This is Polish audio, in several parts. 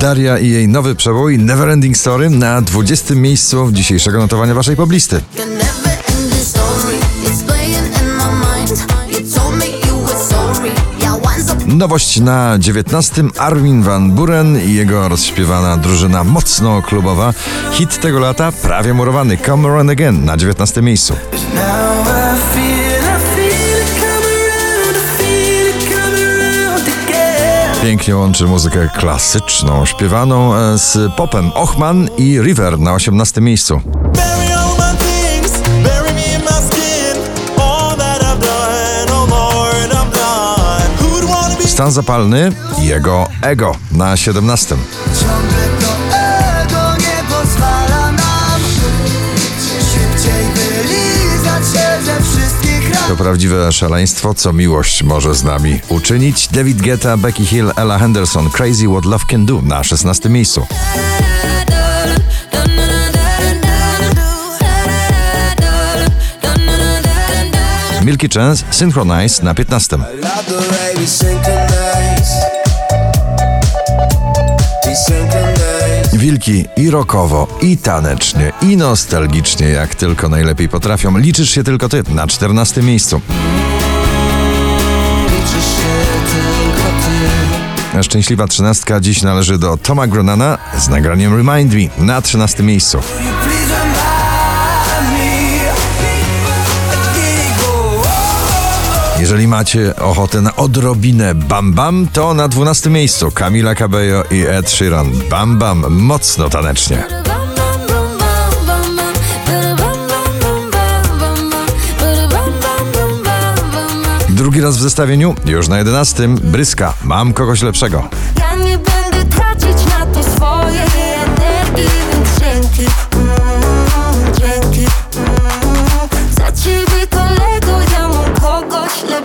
Daria i jej nowy przebój Neverending Story na 20. miejscu dzisiejszego notowania waszej poblisty. Nowość na 19. Armin van Buren i jego rozśpiewana drużyna mocno klubowa. Hit tego lata prawie murowany Come Run Again na 19. miejscu. Pięknie łączy muzykę klasyczną, śpiewaną e, z popem. Ochman i River na 18. miejscu. Oh Stan zapalny jego ego na 17. prawdziwe szaleństwo, co miłość może z nami uczynić. David Guetta, Becky Hill, Ella Henderson, Crazy What Love Can Do na 16 miejscu. Milky Chance, Synchronize na 15. Wilki i rokowo, i tanecznie, i nostalgicznie, jak tylko najlepiej potrafią. Liczysz się tylko ty na 14 miejscu. Szczęśliwa trzynastka dziś należy do Toma Gronana z nagraniem Remind Me na 13 miejscu. Jeżeli macie ochotę na odrobinę Bam Bam, to na 12 miejscu Camila Cabello i Ed Sheeran. Bam Bam, mocno tanecznie. Drugi raz w zestawieniu, już na 11, Bryska, mam kogoś lepszego.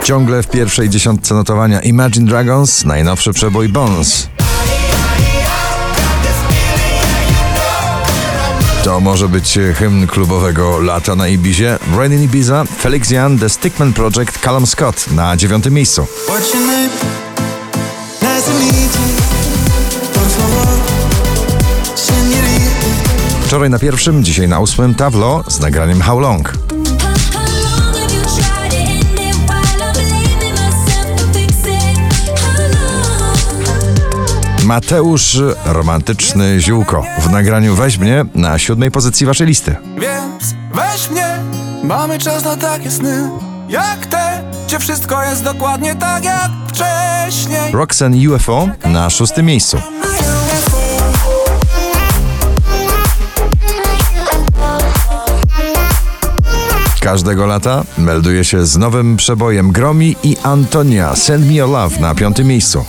Ciągle w pierwszej dziesiątce notowania Imagine Dragons, najnowszy przebój Bones. To może być hymn klubowego lata na Ibizie. In Ibiza, Felix Jan, The Stickman Project, Callum Scott na dziewiątym miejscu. Wczoraj na pierwszym, dzisiaj na ósmym Tavlo z nagraniem. How long Mateusz Romantyczny Ziółko w nagraniu Weź mnie na siódmej pozycji waszej listy. Więc weź mnie, mamy czas na takie sny. Jak te, gdzie wszystko jest dokładnie tak jak wcześniej. Roxanne UFO na szóstym miejscu. Każdego lata melduje się z nowym przebojem Gromi i Antonia Send Me Your Love na piątym miejscu.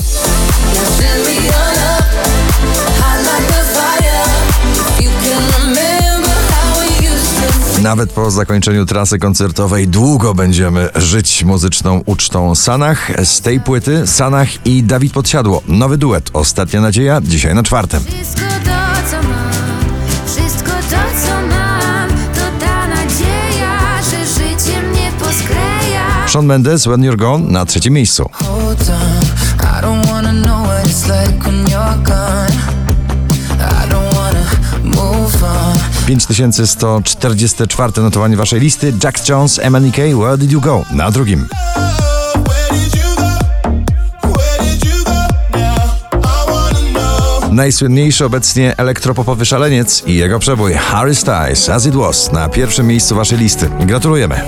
Nawet po zakończeniu trasy koncertowej długo będziemy żyć muzyczną ucztą Sanach. Z tej płyty Sanach i Dawid Podsiadło. Nowy duet. Ostatnia nadzieja dzisiaj na czwartym. Wszystko to, co mam, wszystko to, co mam, to ta nadzieja, że życie mnie poskleja. Sean Mendes When You're Gone na trzecim miejscu. Hold on I don't wanna know what it's like when you're gone 5144 notowanie waszej listy. Jack Jones, MNK, Where Did You Go? Na drugim. Najsłynniejszy obecnie elektropopowy szaleniec i jego przebój Harry Styles, As It Was na pierwszym miejscu waszej listy. Gratulujemy.